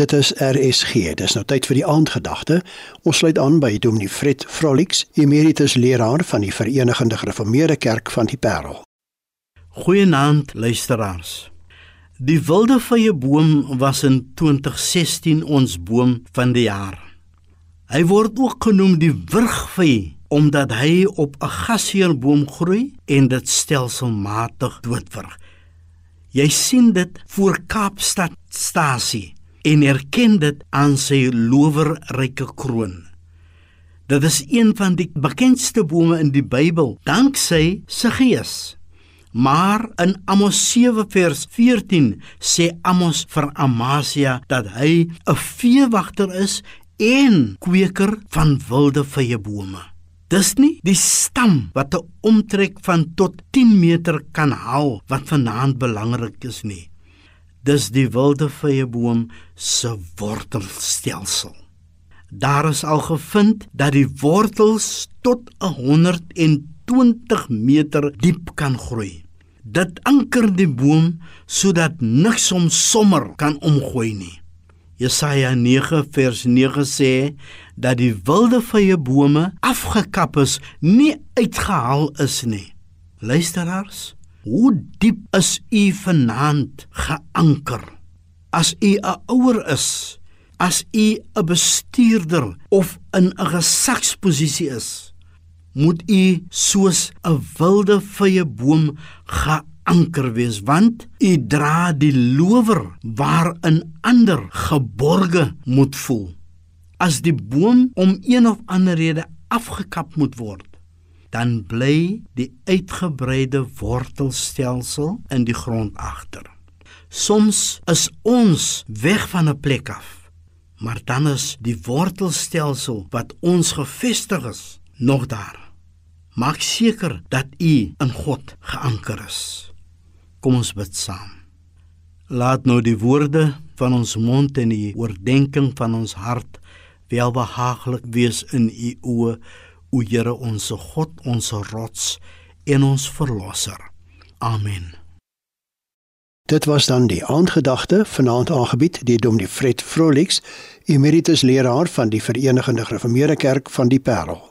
Dit is RSG. Dis nou tyd vir die aandgedagte. Ons sluit aan by Dominee Fred Frolix, emeritus leraar van die Verenigde Gereformeerde Kerk van die Parel. Goeienaand luisteraars. Die wilde vye boom was in 2016 ons boom van die jaar. Hy word ook genoem die wurgvy omdat hy op 'n gasheerboom groei en dit stelselmatig doodwurg. Jy sien dit voor Kaapstad stasie en erken dit aan sy lowerryke kroon. Dit is een van die bekendste bome in die Bybel, danksy sy gees. Maar in Amos 7 vers 14 sê Amos vir Amasia dat hy 'n veewagter is en kweker van wilde vye bome. Dis nie die stam wat 'n omtrek van tot 10 meter kan haal wat vanaand belangrik is nie dis die wilde vye boom se wortelstelsel. Daar is al gevind dat die wortels tot 120 meter diep kan groei. Dit anker die boom sodat niks hom sommer kan omgooi nie. Jesaja 9 vers 9 sê dat die wilde vye bome afgekap is, nie uitgehaal is nie. Luisteraars, Hoe diep is u vanaand geanker? As u 'n ouer is, as u 'n bestuurder of in 'n gesagsposisie is, moet u soos 'n wilde vye boom geanker wees, want u dra die lower waarin ander geborge moet voel. As die boom om een of ander rede afgekap moet word, dan bly die uitgebreide wortelstelsel in die grond agter. Soms is ons weg van 'n plek af, maar dan is die wortelstelsel wat ons gefestig is nog daar. Maak seker dat u in God geanker is. Kom ons bid saam. Laat nou die woorde van ons mond en die oordeenking van ons hart welbehaaglik wees in u oë O Here onsse God, onsse rots en ons verlosser. Amen. Dit was dan die aandgedagte vanaand aangebied deur Dominee Fred Vrolix, emeritus leraar van die Verenigde Gereformeerde Kerk van die Parel.